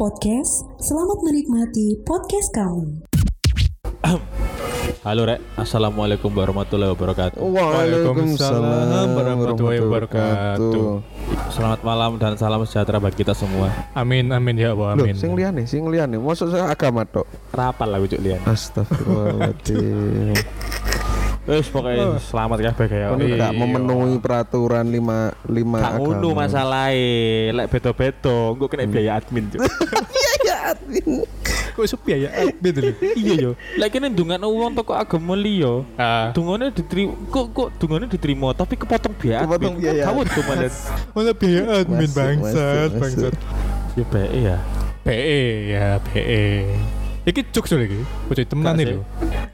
Podcast. Selamat menikmati podcast kami. Halo Rek, Assalamualaikum warahmatullahi wabarakatuh Waalaikumsalam warahmatullahi wabarakatuh. Selamat malam dan salam sejahtera bagi kita semua Amin amin ya Allah Loh, amin. sing liyane, sing liyane. Mosok saya agama tok. Rapal lah ujuk lian Astagfirullahaladzim. Wes pokoknya selamat ya bagi ya Kono gak memenuhi peraturan lima lima Gak agama. ngono masalahnya Lek beto-beto Gue kena biaya admin Cuk. Kok iso biaya admin lho. Iya yo Lek kene ndungan uang toko agama liya Ah, Dungane diterima Kok kok dungane diterima Tapi kepotong biaya admin Kepotong biaya. Kamu tuh malah mana biaya admin bangsat bangsat. Ya baik ya PE ya PE. Iki cuk lho iki. Bocah temenan lho.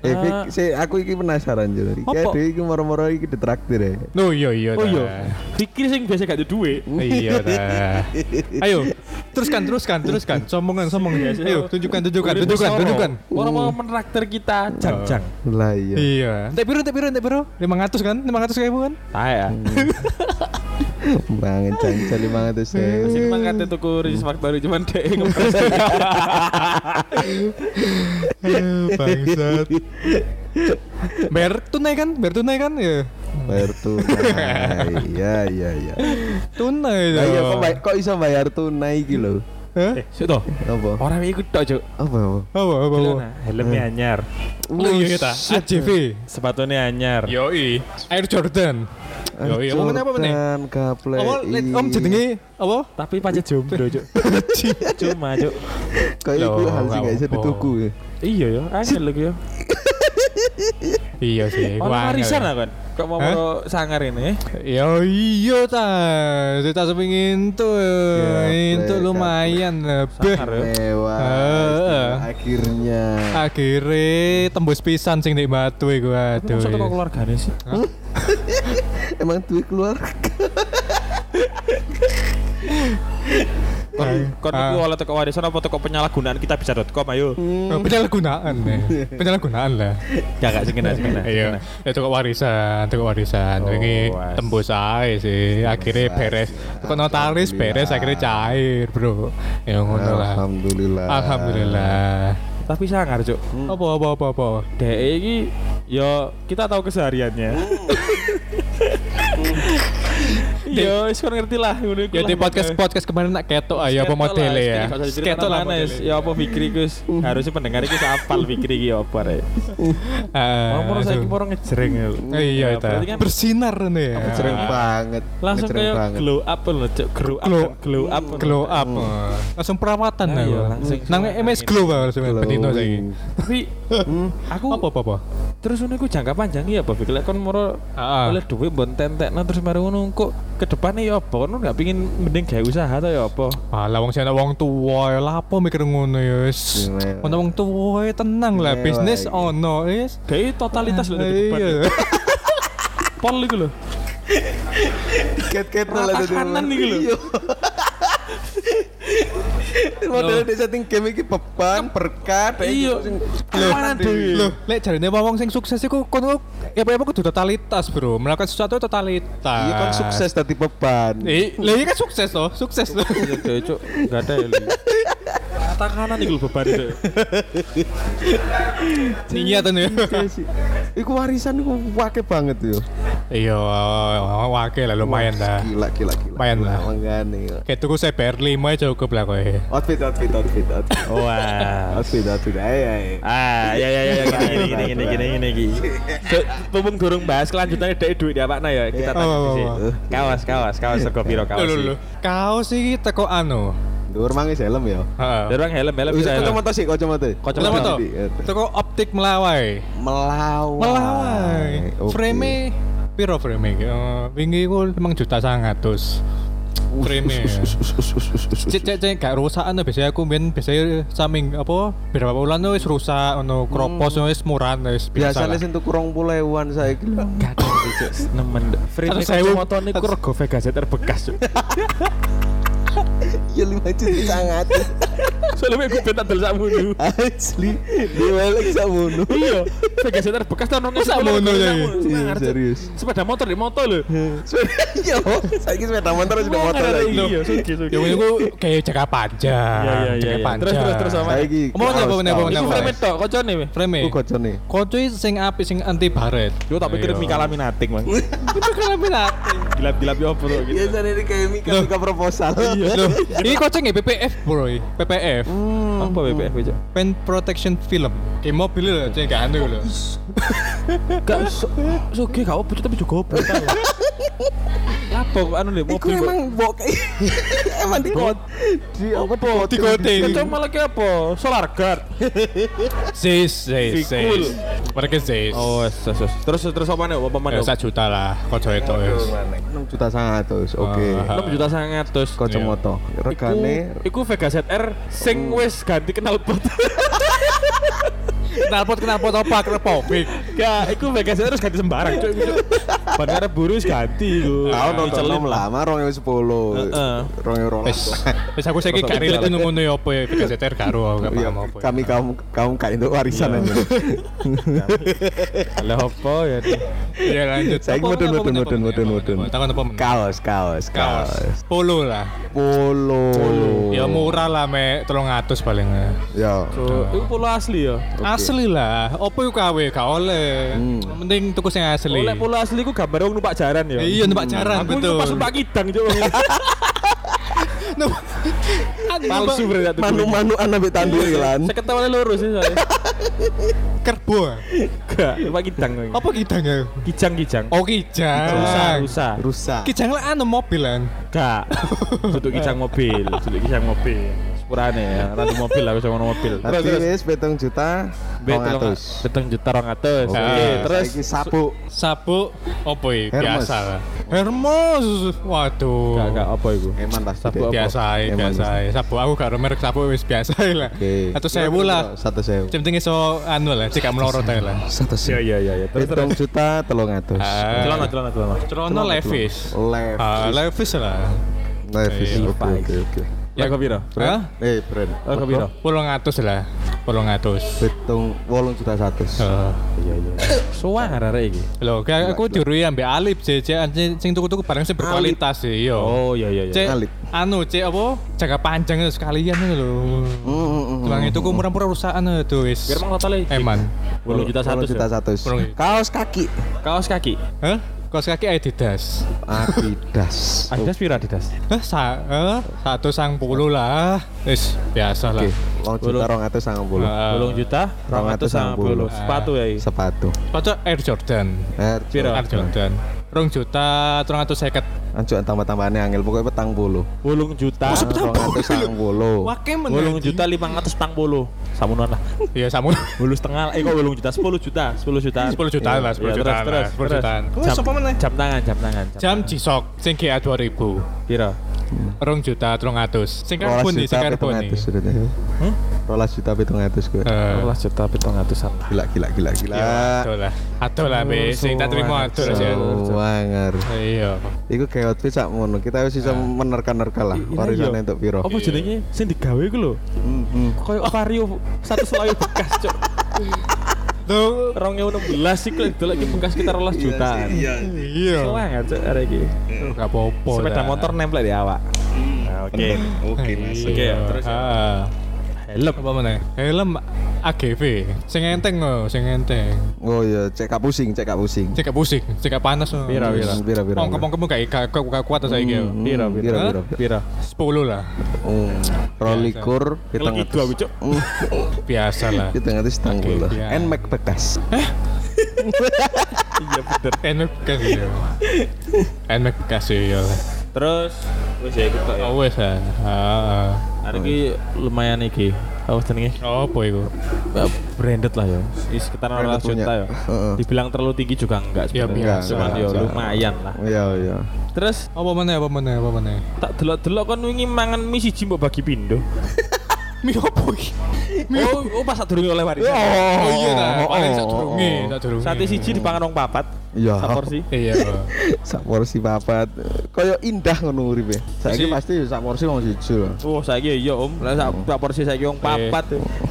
Eh, Ah. Fik, si, aku iki penasaran jadi. Apa? Kayak dhewe iki moro-moro iki ditraktir ya. Oh iya iya. Oh iya Fikir sing biasa gak ada duit Iya ta. Ayo, teruskan teruskan teruskan. Sombongan sombongan. Ayo, tunjukkan tunjukkan tunjukkan tunjukkan. Orang mau menraktir kita Jang-jang Lah iya. Iya. Entek piro entek piro entek piro? 500 kan? 500 ribu kan? Saya Banget cancel banget tuh saya. Sini mah kata tuku Ricis Factory cuman dek ngepres. Bangsat. Bayar tunai kan? Bayar tunai kan? Ya. Bayar tunai. Iya iya iya. Tunai Lah iya kok kok iso bayar tunai iki lho? Hah? Eh. Apa? Orang ikut tok, Cuk. Apa apa? Apa apa apa? Nah, helmnya anyar, Oh iya ta. AJV. sepatunya anyar. Yoi. Air Jordan. Yoi. Apa meneh apa meneh? Jordan, Kaplek. Apa let- Om jenenge apa? Tapi pajak jomblo, Cuk. Cuma, Cuk. Kayak iku hal sing gak apa-apa. dituku ya. Iya ya, angel lagi ya. Iya sih. Orang gua warisan angel. lah kan. Kok mau mau sangar ini? Ya iya ta. Saya tak sepengin tuh. Itu lumayan. Beh. Sangar ya. Akhirnya. Akhirnya tembus pisan sing di batu iku aduh. Kok keluarganya sih? Emang duit keluar. Kon kon Ah. iku oleh teko warisan apa teko penyalahgunaan kita bisa.com ayo. Oh, penyalahgunaan ya. Penyalahgunaan lah. Ya gak sing kena. Iya, itu kok warisan, itu kok warisan. Oh, Ini tembus aja sih. Akhirnya beres. Kok notaris beres akhirnya cair, Bro. Ya ngono lah. Alhamdulillah. Alhamdulillah. Tapi sangar, Cuk. Apa apa apa apa. Dek iki yo kita tahu kesehariannya. Yo, wis kon ngerti lah ngono iku Ya di podcast podcast kemarin nak ketok aja apa modele ya. Ketok lah modele. ya apa Fikri Gus. Harusnya pendengar iki apal Fikri iki apa rek. Ah, Mau saiki langsung. moro ngejreng ya. Iya Ya, itu. kan Bersinar nih ya. Ngejreng banget. langsung kayak glow up loh, Cuk. Glow up. Glow, up. glow up. Langsung perawatan Ah, lah. iya, gua. langsung Nang suara MS. Glow langsung saiki. Glowing. Tapi aku Apa apa terus ngono iku jangka panjang ya apa Fikri lek kon moro Ah. oleh duit mbon tentekno terus mari ngono kok ke depannya ya apa kon enggak pengin mending gawe usaha to ya apa Alah wong sing ana wong tuwa ya lapo mikir ngono ya wis. Mewah. Ana wong tuwa ya tenang lah bisnis iya. iki. ono wis. gawe totalitas lho di depan Iya. pol iku lho Ket-ket Rata kanan iki lho. Model di setting game iki beban berkat. iya Loh, dewe? Loh, lek jarine wong sing sukses iku kono ya apa kudu totalitas, Bro. Melakukan sesuatu totalitas. Iya kan sukses tadi beban. Eh, lah iya kan sukses toh, sukses toh. Iya, Cuk. Enggak ada ya. Li. Rata kanan iku lho beban itu. Niat tuh ya. Iku warisan iku wake banget yo. Iya, wakil lah lumayan lah. Gila gila gila. Lumayan lah. Kayak tuku CPR 5 aja cukup lah kowe. Outfit outfit outfit outfit. Wah. Outfit outfit. Ayo ayo. Ah, ya ya ya ya gini gini gini gini gini gini gini. Mumpung durung bahas kelanjutannya dari duit dia Pak ya. Kita Iya. tanya Oh, sih. Kaos kaos kaos sego piro kaos. Lho lho. Kaos iki teko anu. Dur mangis helm yo. Heeh. Dorong helm helm Wis bisa. kacamata sih kacamata. Kacamata. Kacamata. Teko optik melawai. Melawai. Melawai. Frame piro frame iki? Eh, wingi ku 5 juta 100. Frame. Cek cek cek gak rusakan biasanya aku ben biasanya saming apa berapa bulan wis rusak ono kropos wis murah wis biasa. Biasanya sing tuku 20.000-an saiki lho. Gak ada Cuk. nemen. Sewu. kacamata niku rego Vega Z terbekas. Cuk. Ya 5 juta sangat. Soalnya gue bentak dulu sakmu dulu. Asli, diwalek sakmono. Iya, Vegaseter bekas tahun nongol Sakmono ya, iya. Iya, serius. Sepeda motor di motor lho. Iya, saiki sepeda motor sudah motor lagi. Iya, sugi sugi. Ya itu kayak jaga panjang. Iya iya iya. Iya. panjang. Terus terus terus sama. Saiki. Apa meneh, apa meneh, apa meneh, Iku apa frame tok kocone weh. Frame. Ku kocone. Koco sing apik sing anti baret. Yo tak pikir Iya. Mika Laminating, Bang. Itu minati. Gilap-gilap yo apa tuh gitu. Biasanya ini kayak Mika Mika proposal. Loh, ini koceng ya PPF bro, PPF. Apa BPF aja? Pen Protection Film. Kayak mobil loh, cek gak anu loh. Gak sugi gak apa tapi juga goblok kok anu lho Iku mobil kok. emang bok emang di kot di apa Di coating. Itu malah kayak apa? Solar guard. Zis, Fikul. Zis. Mereka Zis. Oh, wes, wes. Terus terus apa nih? Apa Ya, mana? satu juta lah, koco itu ya. 6 juta sangatus. Oke. Ah. 6 juta sangat terus. Kacamata. Regane Iku Vega ZR sing wis ganti knalpot. Knalpot knalpot apa? Knalpot. Gak, iku Vega ZR harus ganti sembarang, cuy. Ban karep buru ganti iku. tahun nonton Dicelin nom lama 2010. Heeh. 2012. Wes, wes aku saiki gak relate ngono ya apa ya karo aku gak Iya, paham apa. ya. kami kaum kaum kayak itu warisan Iya. aja. Lah apa ya? Iya lanjut. Mudun, mudun, apa, mudun, apa, mudun, apa, mudun. apa, Takon apa meneh? Kaos, kaos, Kaos. kaos. Polo lah. Polo. Ya murah lah me 300 paling. Ya. So, iku polo asli ya. Asli lah. Apa yuk KW gak oleh. Hmm. Yang Penting tuku sing asli. Oleh polo asli ku gambar wong numpak jaran ya. Iya numpak jaran Aku betul. itu pas numpak kidang. Numpak- Palsu berarti. Manu-manu anak mbek tanduri lan. Saya ketahuan lurus sih soalnya. Kerbo. Gak, numpak kidang. Apa kijang ya? Kijang kijang. Oh kijang. Rusa, rusa. Rusak. Kijang lah anu mobil kan. Gak. Duduk kijang mobil, duduk kijang mobil. Sepurane ya, ratu mobil aku sama mobil. Terus Tadi terus. wis betong juta. Bet Rongatus. Beteng juta rong atus. Oke, terus sapu. Sapu apa ya? Biasa lah. Hermes. Waduh. gak gak apa iku. Eman deh. apa? biasa biasa ae. Sapu aku gak merek sapu wis biasa lah. Atau sewu lah. Satu sewu. Yang penting iso anu lah, cek melorot ae lah. Satu Iya sewu. iya iya iya. Terus. Betong juta telung atus. Ah. Celana celana celana. Cerono Levis. Levis. Ah, Levis lah. Levis. Iya, Oke oke oke. Ya kau piro? Hah? Eh, brand. Oh, kau piro? Pulung atus lah. Pulung atus. Betong wolung juta satu. Eh, Iya iya. Suwang arek iki. Lho, kayak aku diurui ambek Alip sih, cek sing sing tuku-tuku barang sing berkualitas sih, yo. Oh iya iya iya. Cek Alip. anu cek apa? Jaga panjang itu sekalian lho. Hmm, Tulang itu ku murah-murah rusakan itu wis. Biar mang total Eman. Wolung juta satu. juta satu. Kaos kaki. Kaos kaki. Hah? Kaos kaki Adidas. Adidas. Adidas piro Adidas? Hah, sa eh, satu sang puluh lah. Wis biasa lah. Oke, wolung juta rong atus sangat puluh. Wolung juta, rong atus sama puluh. Sepatu ya. iki. Sepatu. Kocok Air Jordan. Air Piro? Air Jordan. Rong juta, rong atus seket. Anjuk tambah-tambahane angel pokoknya petang puluh. Wolung juta, Rong atus sangat puluh. Wake wolung juta lima ratus petang puluh. Samunan lah. Iya, samu. Bulu setengah, eh kok wolung juta, sepuluh juta, sepuluh juta. 10 juta lah, 10 Iya, juta terus, terus, lah, 10 terus. jutaan. Jam, jam tangan, jam tangan. Jam G-Shock sing GA 2000. Piro? Rong juta, rong atus. Sing Rolas karbon nih, sing juta karbon atus. Rolas juta pitung atus gue. Eh, Rolas juta pitung atusan. Gila gila gila gila. ya, aduh lah. Aduh lah, be. Sing tak terima aduh lah sih. Wanger. Iya. Iku kayak outfit sak ngono. Kita wis iso menerka-nerka lah warisan iya. untuk piro. Apa jenenge sing digawe iku lho? Hmm, hmm. Kayak vario satu selayu bekas, Cuk. Tuh. 2016 iku lek lagi bekas kita rolas jutaan. Iya. Soalnya iki. Gak apa-apa. Sepeda motor nempel di awak. Nah, Oke. Oke, Iya. Oke, terus ya. Ah. Helm. Apa mana? Helm AGV. Sing enteng loh, sing enteng. Oh iya, cek pusing, cek pusing. Cek pusing, cek panas loh. Pira, pira. Pira pira. Gak gak gak- gak kuat saya gitu. Hmm, Pira, pira pira. pira. Pira. 10 lah. Oh, rolikur kita Lagi dua, Cuk. Biasa lah. Kita ngerti setang Oke, puluh. iya. Nmax bekas. Iya bener. Enak bekas ya. Enak bekas ya. Terus wis ya ikut tok ya. Oh wes ah. Ah. Hari ini lumayan iki. Apa jenenge? Oh apa itu? Eh, Branded lah ya. Di sekitar Branded 2 juta ya. Heeh. Dibilang terlalu tinggi juga enggak Ya, sebenarnya. Cuman ya lumayan lah. Iya iya. Terus Apa mana apa mana apa mana? tak delok-delok kan wingi mangan mie siji mbok bagi pindo. Mie opo iki? Mie Oh, oh pas sadurunge oleh warisan. Oh iya nah, Oh, paling oh, sak durunge, oh. sak durunge. Sate siji dipangan wong papat. Iya. Sak porsi. Iya. sak porsi papat. Kaya indah ngono uripe. Saiki Si- pasti sak porsi wong siji lho. Oh, saiki iya Om. Lah sak sak porsi saiki wong papat.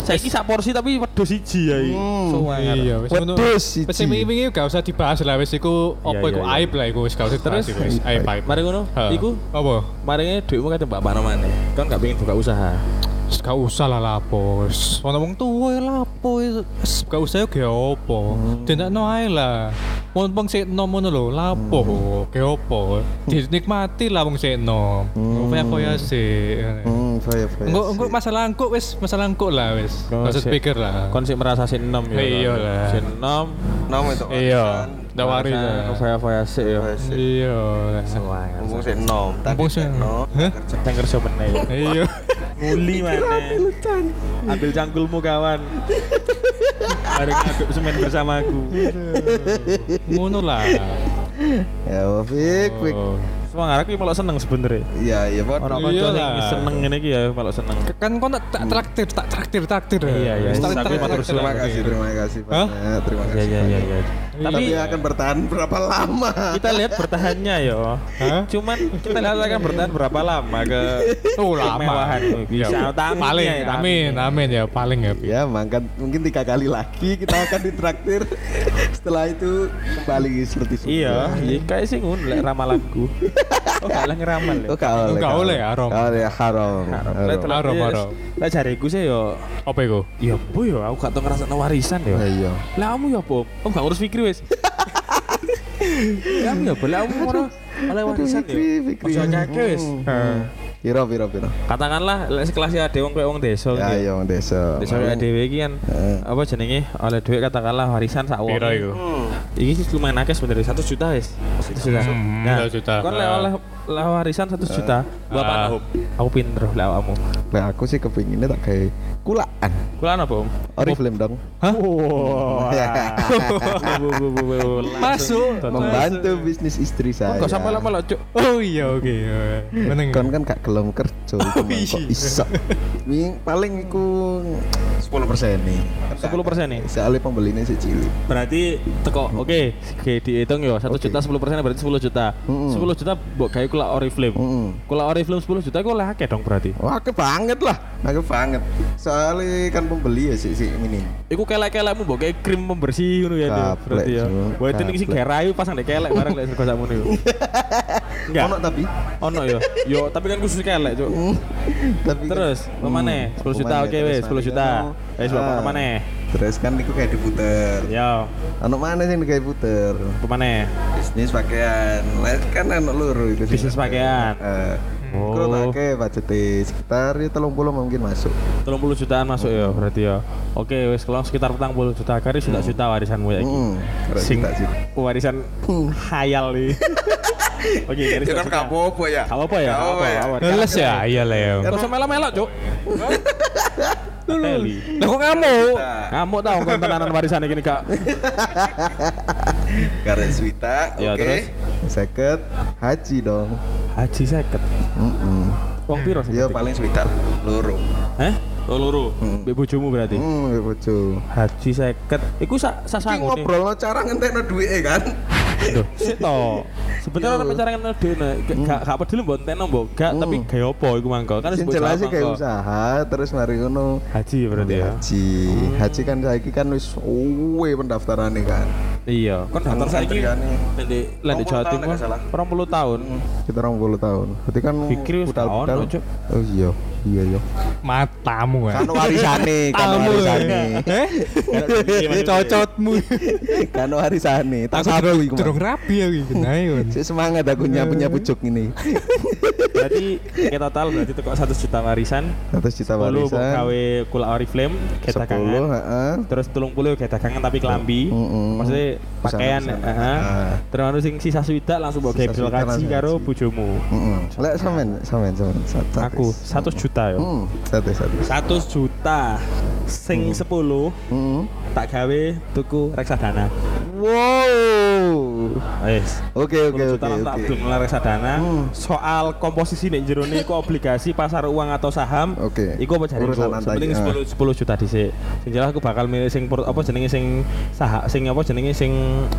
Saiki sak porsi tapi wedhus siji ya iki. Hmm. Iya, wis ngono. Wedhus siji. Wis wingi-wingi gak usah dibahas lah wis iku Iya, apa iya, iku iya. aib lah iku wis gak usah Terus? aib aib. Mari ngono, iku apa? maringe dhuwitmu kate mbak Pak maneh. Kan gak pengen buka usaha. Gak usah lah lapo. Ono wong tuwa ya lapo. Gak usah yo ge opo. Dendakno ae lah. Wong wong sekno ngono lho, lapo ge opo. Dinikmati lah wong sekno. Kaya-kaya sih. Hmm, saya saya. Engko engko masalah engko wis masalah engko lah wis. Usah pikir lah. Kon sik merasa sin enom ya. Iya lah. Sin enom. nom itu. Iya. Ndak wari lah. Foya-foya sik ya. Iya. Ngomong sik nom. Mumpung sih. No. Hah? Cang kerja meneh. Iya. Muli maneh. Ambil cangkulmu kawan. Mari ngaduk semen bersamaku. Ngono lah. Ya, Wafik, Wik. Oh. Semua ngarep iki malah seneng sebenernya. Iya, iya, Pak. Orang Iya kanca sing seneng ngene iki ya malah seneng. Kan kau tak tak traktir, tak traktir, traktir. Iya, iya. Traktir. Terima kasih, terima kasih Hah? banyak. Terima Iya kasih. iya iya iya. Tapi Tapi akan bertahan berapa lama? kita lihat bertahannya ya. Hah? Cuman kita lihat akan bertahan berapa lama ke Oh lama. kemewahan. Bisa Ya, tamin paling, ya, amin, amin ya, paling ya. Ya, mangkan mungkin tiga kali lagi kita akan ditraktir. Setelah itu kembali seperti semula. Iya, iya kayak sih ngun lek ramalanku. Oh, gak lah ngeramal ya. Oh, gak oleh. Gak oleh, haram. Gak oleh, haram. Lek Haram. Haram, haram. Lah jariku sih yo Apa itu? Ya bu yo aku gak tau ngerasa warisan yo. Ya, Iya. Lah kamu ya apa? Kamu gak ngurus fikri wis. Kamu ya boleh kamu ngono oleh warisan yo. Ojo nyake wis. Hmm. Piro, piro, piro. Katakanlah lek sekelas ya wong koyo wong desa Ya, iya, wong desa. Desa dhewe iki kan Heeh. apa jenenge oleh duit katakanlah warisan sak wong. Piro itu? Iki sih lumayan akeh sebenarnya 1 juta wis. 1 juta. Hmm, Nah, 1 juta. Kon lek Ah. oleh lah warisan 1 juta. Apa Ah. Om? Aku pinter lek awakmu. Lah aku sih kepinginnya tak kayak kulaan. Kulaan apa Om? Oriflame dong. Hah? Ya. Langsung Masuk. Membantu bisnis istri saya. Kok sampai lama lo cuk. Oh iya, oke. Meneng. Kon kan gak gelem kerja mah, kok iya. iso. Paling iku 10% nih. 10% nih. Soalnya pembelinya sih cilik. Berarti teko oke, oke dihitung yo 1 Oke. juta 10 persen berarti 10 juta. 10 juta mbok gawe kula Oriflame. Heeh. Kula Oriflame 10 juta iku oleh akeh dong berarti. Wah, ke banget lah. Aku banget. Soalnya kan pembeli ya sih sih ini. Iku kelek-kelekmu mbok kayak krim pembersih ngono ya Gaplek, berarti ya. Wah itu sing rayu pasang dek kelek bareng lek sego sakmono yo. Enggak. Ono tapi Ono yo. Yo tapi kan khusus kelek, Cuk. tapi kan- Terus, pemane? 10 juta oke wes, 10 juta. Wes kan, bapak ah? Terus kan niku kayak diputer. Yo, Ono mana sih kayak puter? pemane? Bisnis pakaian. Kan ono loro itu. Bisnis pakaian. Oh. Kalau pakai budget sekitar ya telung puluh mungkin masuk. 30 jutaan masuk ya berarti ya. Oke, wes kalau sekitar 40 juta kari sudah juta warisanmu ya iki. Hmm, Sing warisan khayal nih. Oke, dari kan juta. apa ya? Gak apa-apa ya, apa-apa. gak apa-apa. Leles ya, iya Leo. Kok usah melok-melok, Cuk. Teli. Lah kok ngamuk? Ngamuk tau kon tenanan warisan iki gak. Karet Swita, Ya, oke. terus? Seket, haji dong. Haji 50. Mm Wong piro sih? Ya paling Swita loro. Heh? Oh, loro. Hmm. Mbek bojomu berarti. Hmm, ya bojo. Haji 50. Iku sak Iki sasangune. ngobrol lo cara ngentekno duit kan. Loh, sik to. Sebenarnya orang pacaran kenal dene, gak gak peduli mbok enteno mbok gak, Hmm. tapi gawe apa iku mangko. Kan Sing sebut jelas sih kayak usaha terus mari ngono. Haji ya berarti ya. Haji. Haji kan saiki kan wis uwe pendaftarannya kan. Iya, kan daftar saiki Antriane. di 20 Jawa tahun, Timur nek gak salah. 20 tahun. Kita orang puluh tahun. Berarti kan wis budal-budal. Oh iya, iya iya. Matamu ya. Kan warisane, kan warisane. Eh? Cocotmu. Kan warisane. Tak durung iku. Durung rapi ya iki. Nah, iya. Si semangat aku nyapu-nyapu jok ini. Berarti kayak total berarti teko 1 juta warisan. 100 juta 10 warisan. gawe kula Oriflame, 10, dagangan. heeh. Terus 30 kayak dagangan tapi kelambi. Mm-mm. Maksudnya pakaian, heeh. Ah. Terus sing sisa swidak langsung mbok gawe kaji karo bojomu. Heeh. Lek sampean, sampean, sampean. Satu. Aku 100 juta ya. Hmm, satu satu. 100 juta sing 10 Hmm. tak gawe tuku reksadana. Wow. Wes. Oke oke 10 oke oke. Reksadana. Hmm. Soal komposisi nek jero iku obligasi pasar uang atau saham. Oke. Iku apa jare Sepenting ah. 10 10 juta dhisik. Sing jelas aku bakal milih sing apa jenenge sing saham sing apa jenenge sing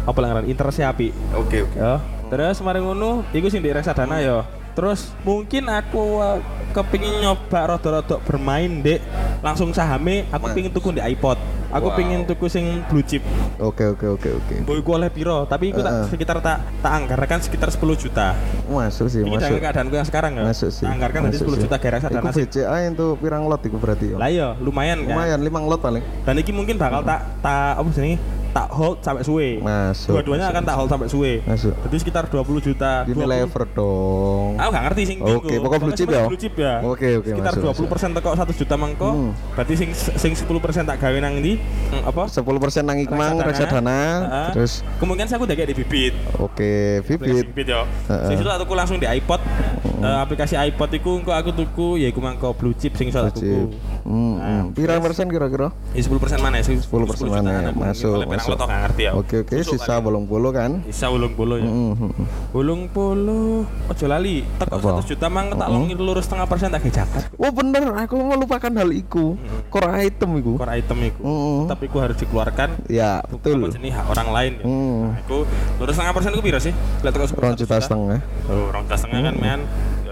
apa lah ngaran interest apik. Oke oke. Ya. Terus mari ngono, iku sing di reksadana ya. Terus mungkin aku uh, kepingin nyoba rada-rada bermain dek langsung sahame aku pingin tuku di iPod. Aku Wow. pingin tuku sing blue chip. Oke oke oke oke. Boy ku oleh piro, tapi iku tak Heeh. sekitar tak tak anggarkan sekitar 10 juta. Masuk sih Ini masuk. dengan keadaanku yang sekarang ya. Masuk sih. Anggarkan nanti masuk 10 sih. juta gara reksadana Iku sih. BCA itu pirang lot iku berarti ya. Lah iya, lumayan kan. Lumayan lima lot paling. Dan iki mungkin bakal tak tak apa jenenge? Tak hold sampai suwe. Masuk. Dua-duanya masuk, akan tak hold sampai suwe. Masuk. Jadi sekitar 20 juta. Ini 20 lever dong. Aku gak ngerti sing Oke, tinggu. pokok blue chip ya? Blue chip ya. Oke, oke, Sekitar masuk, 20 persen teko 1 juta mangko. Hmm. Berarti sing sing 10 persen tak gawe nang ndi? Hmm, apa? 10% nang ikmang reksadana, Heeh. terus kemungkinan saya aku udah kayak di bibit. oke bibit. Sing itu tak tuku langsung di iPod. Eh, aplikasi iPod iku engko aku tuku ya iku mangko blue chip sing iso tak tuku. Chip. Hmm, Nah, hmm. Pirang persen kira-kira? Ya 10 persen mana ya? 10 10% mana ya? Masuk, masuk. Masuk. Gak ngerti ya. Oke oke, Susuk sisa kali. bolong bolo kan? Sisa ulung bolo ya. Hmm, hmm, hmm. Ulung bolo. Ojo lali. Teko Apa? 100 juta mang tak longi lurus setengah persen tak jaket. Oh bener, aku melupakan hal iku. Core item iku. Core item iku. Hmm. Tapi iku harus dikeluarkan Ya, betul. jenis hak orang lain ya. Hmm. Nah, Iku lurus setengah persen iku piro sih? Lihat teko Rong juta setengah. Oh, rong juta setengah kan men.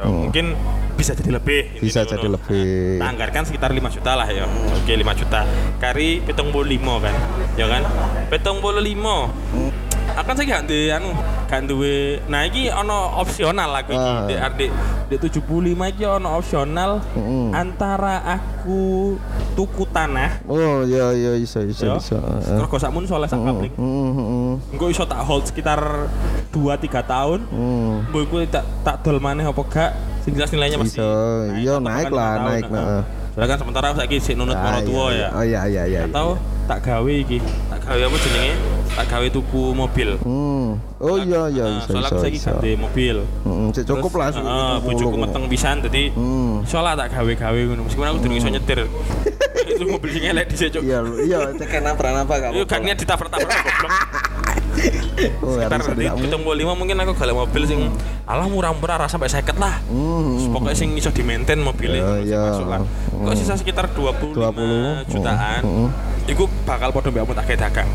Ya, mungkin bisa jadi lebih. Bisa jadi lebih. Nah, anggarkan sekitar 5 juta lah ya. Oke, 5 juta. Kari 75 kan. Ya kan? 75. Hmm. Akan saya gak di anu, gak duwe. Nah, iki ono opsional iki. Ah. Di di, di 75 iki ono opsional antara aku tuku tanah Oh iya iya bisa bisa ya. bisa. Heeh. Mergo sakmun soleh sak hmm, Engko iso tak hold sekitar 2 3 tahun. hmm. Mbok iku tak tak dol maneh apa gak? Sing jelas nilainya masih Bisa, iya, atau naik lah, naik, heeh. heeh. Soalnya kan sementara saiki sik nunut para iya, tua iya. ya. Oh iya iya iya. Atau tak gawe iki, tak gawe apa jenenge? Tak gawe tuku mobil. Hmm. Oh iya iya Nah, bisa Soalnya bisa. aku saiki bisa. ganti mobil. Hmm, cek cukup lah. Heeh, bojoku meteng pisan dadi Hmm. soalnya tak gawe-gawe ngono. Meskipun aku durung iso nyetir. Itu mobil sing elek dhisik, Cuk. Iya iya cek nabrak napa gak Yuk kan niat ditabrak-tabrak goblok. Oh, Sekitar di kamu. puluh lima mungkin aku galak mobil sing alah murah-murah rasa sampai seket lah. Hmm. Pokoknya sing iso di maintain mobilnya Ya, masih ya. masuk lah. Kok Hmm. sisa sekitar 25 20, jutaan. hmm, Iku bakal podo mbak aku tak kayak dagang.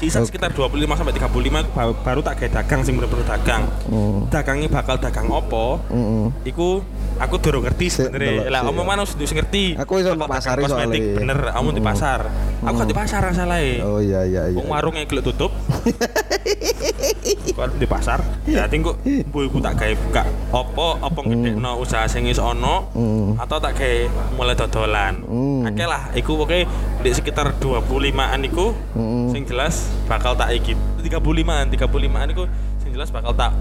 Sisa Oke. sekitar 25 sampai 35 aku baru, baru tak kayak dagang sing bener-bener dagang. Hmm. Dagangnya bakal dagang opo? Hmm. Iku aku durung ngerti sebenarnya. Lah omong mana harus ngerti. Aku iso pasar kosmetik bener, kamu di pasar. Aku di pasar salah Oh iya iya iya. Wong warungnya gelek tutup. Kok di pasar. Ya tinggu ibu tak gawe buka opo opo ngedekno usaha sing wis ono Hmm. atau tak gawe mulai dodolan. Hmm. Akeh lah iku pokoke di sekitar 25-an iku sing jelas bakal tak iki 35-an 35-an iku sing jelas bakal tak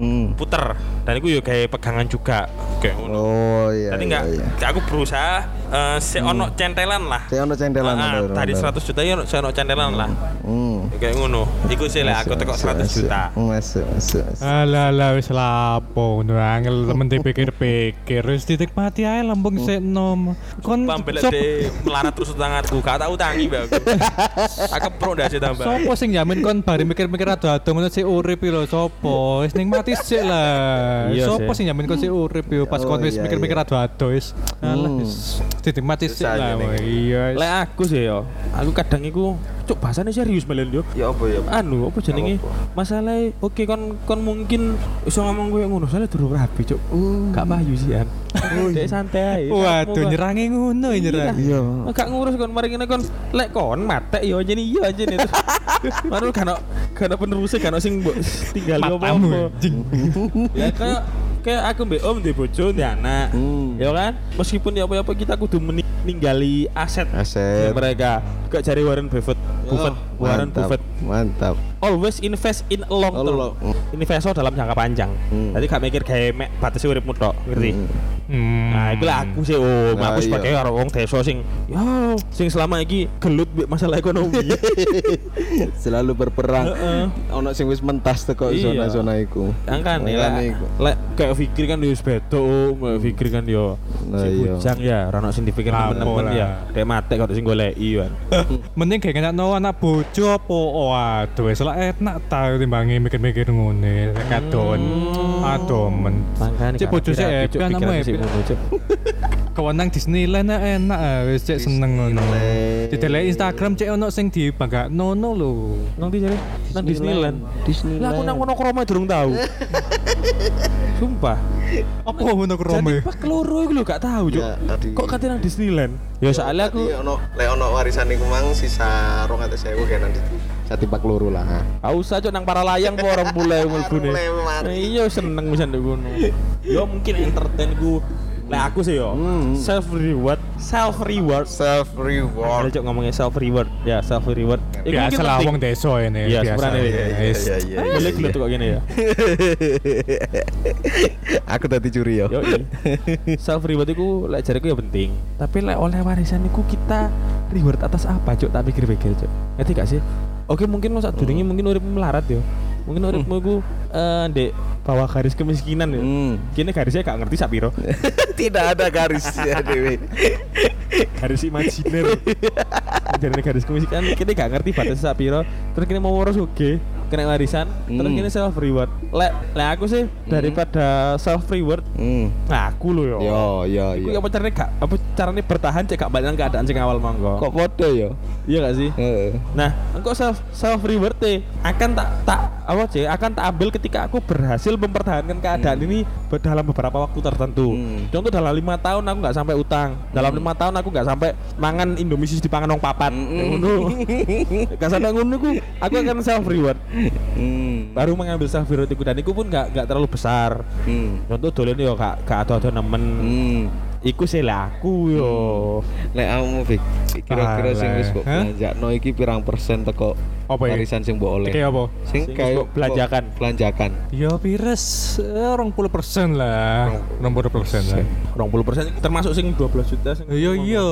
Hmm. puter dan iku yo gawe pegangan juga kayak ngono. Oh iya. Jadi iya, enggak, iya. aku berusaha eh si ono centelan lah. Saya ono centelan Ah, bener, tadi bener. 100 juta ya ono- saya ono centelan lah. Hmm. Kayak ngono. Iku sih lah aku tekok masuk, 100 masuk. juta. Masuk masuk. masuk. Alah lah wis lapo ngono angel temen dipikir-pikir wis dinikmati ae lambung sik nom. Kon sop- de melarat terus utanganku, gak tak utangi mbak aku. Aku pro ndak sih tambah. Sopo sing jamin kon bari mikir-mikir ado-ado ngono sik urip lho sopo? Wis nikmati sik lah. Iya Sopo sih. sing jamin kon sik urip yo pas Oh, kon wis iya, mikir-mikir iya. ado-ado wis. Alah Hmm. wis dinikmati Susah lah. Iya. Lek aku sih yo, aku kadang iku cuk bahasane serius melen yo. Ya apa ya? Anu, apa jenenge? Masalah oke kon kon mungkin iso ngomong koyo ngono, soalnya durung rapi, cuk. Gak payu sih an. Dek santai ae. Waduh nyerangi ngono nyerang. Iya. Gak ngurus kon mari ngene kon lek kon mate yo aja nih iya aja nih. Baru kan kan penerusnya kan sing tinggal yo apa. Anjing. Ya kayak kayak aku mbek om di bojo di anak. Hmm. Ya kan? Meskipun ya apa-apa kita kudu meni- ninggali aset Aset. mereka. Gak cari Warren Buffett. Buffett, Oh, Warren mantap, Buffett. Mantap. Always invest in a long Oh, term. long. Investor dalam jangka panjang. Hmm. Jadi gak mikir kayak mek batasi uripmu tok, ngerti? Hmm. Hmm. Nah, itu lah aku sih om. Nah, aku iya. sebagai orang wong desa sing ya sing selama iki gelut masalah ekonomi. Selalu berperang. Heeh. Ono sing wis mentas teko Iya. zona-zona iku. Angkan ya, lek kayak pikir kan yo om, Kayak pikir kan yo Nah, si iya. bujang ya, ora ono sing dipikir temen-temen ya. Dek mate kok sing goleki kan. Mending kayak kena no anak bojo apa waduh wis enak ta timbangi mikir-mikir ngene kadon. Aduh men. Cek bojo happy Cuk, anakmu pikirannya Kawan nang Disneyland ah, enak ah, wis cek seneng ngono. Didelek Instagram cek ono sing dibanggakno no lho. Nang di jare? Nang Disneyland. Disneyland. Lah aku nang kono kromo durung tahu. Sumpah. Apa ngono Jadi krome? pak keloro iku lho gak tahu, Cuk. Ya, di- Kok kate nang Disneyland? Ya soalnya aku ono lek ono warisan iku mang sisa 200.000 kayak nanti. Satu pak loro lah. Gak usah cok nang para layang kok orang mulai mari. Iya seneng bisa ndek kono. Yo mungkin entertain ku Lah aku sih yo Hmm. self reward, self reward. Self Ada reward. cok ngomongnya self reward. Ya self reward. Iku Biasa mungkin lah penting. wong desa ini. Iya, biasa. iki. Wis. Iya iya. Eh, Boleh gelut kok gini ya. Aku tadi curi yo. Yo self reward itu lek jariku ya penting. Tapi lek oleh warisan iku kita reward atas apa cok? Tak pikir-pikir cok. Ngerti gak sih? Oke mungkin lo saat durunge mungkin urip melarat yo. Mungkin uripmu iku eh ndek bawah garis kemiskinan ya. Hmm. Kini garisnya gak ngerti sak piro. Tidak ada garis ya Dewi. garis imajiner. Jadi garis kemiskinan kini gak ngerti batas sak piro. Terus kini mau ngurus oke kena warisan, terus Hmm. kini self reward. Lek lek aku sih daripada self reward, Hmm. nah aku lo yo. Yo yo Iku yo. apa caranya gak apa caranya bertahan cek gak balik keadaan sing awal monggo. Kok podo yo? Iya gak sih? Heeh. Nah, engkau self self reward teh akan tak tak apa sih akan tak ambil ketika aku berhasil mempertahankan keadaan ini be- dalam beberapa waktu tertentu. Hmm. Contoh dalam lima tahun aku nggak sampai utang, dalam lima tahun aku nggak sampai mangan Indomie di pangan wong papat. Ngono. Gak sampai ngono aku, aku akan self reward. Hmm. Baru mengambil self reward itu dan itu pun nggak nggak terlalu besar. Hmm. Contoh dolen yo gak gak ada nemen. Hmm. Iku sih aku yo. Lek kamu Fik, kira-kira sing wis Hah? belanjakno iki pirang persen teko Apa ya? warisan sing mbok oleh? Kayak apa? Sing kayak mbok belanjakan. Belanjakan. Ya pires eh, 20% lah. 60% lah. 20% termasuk sing 12 juta sing Iya iya.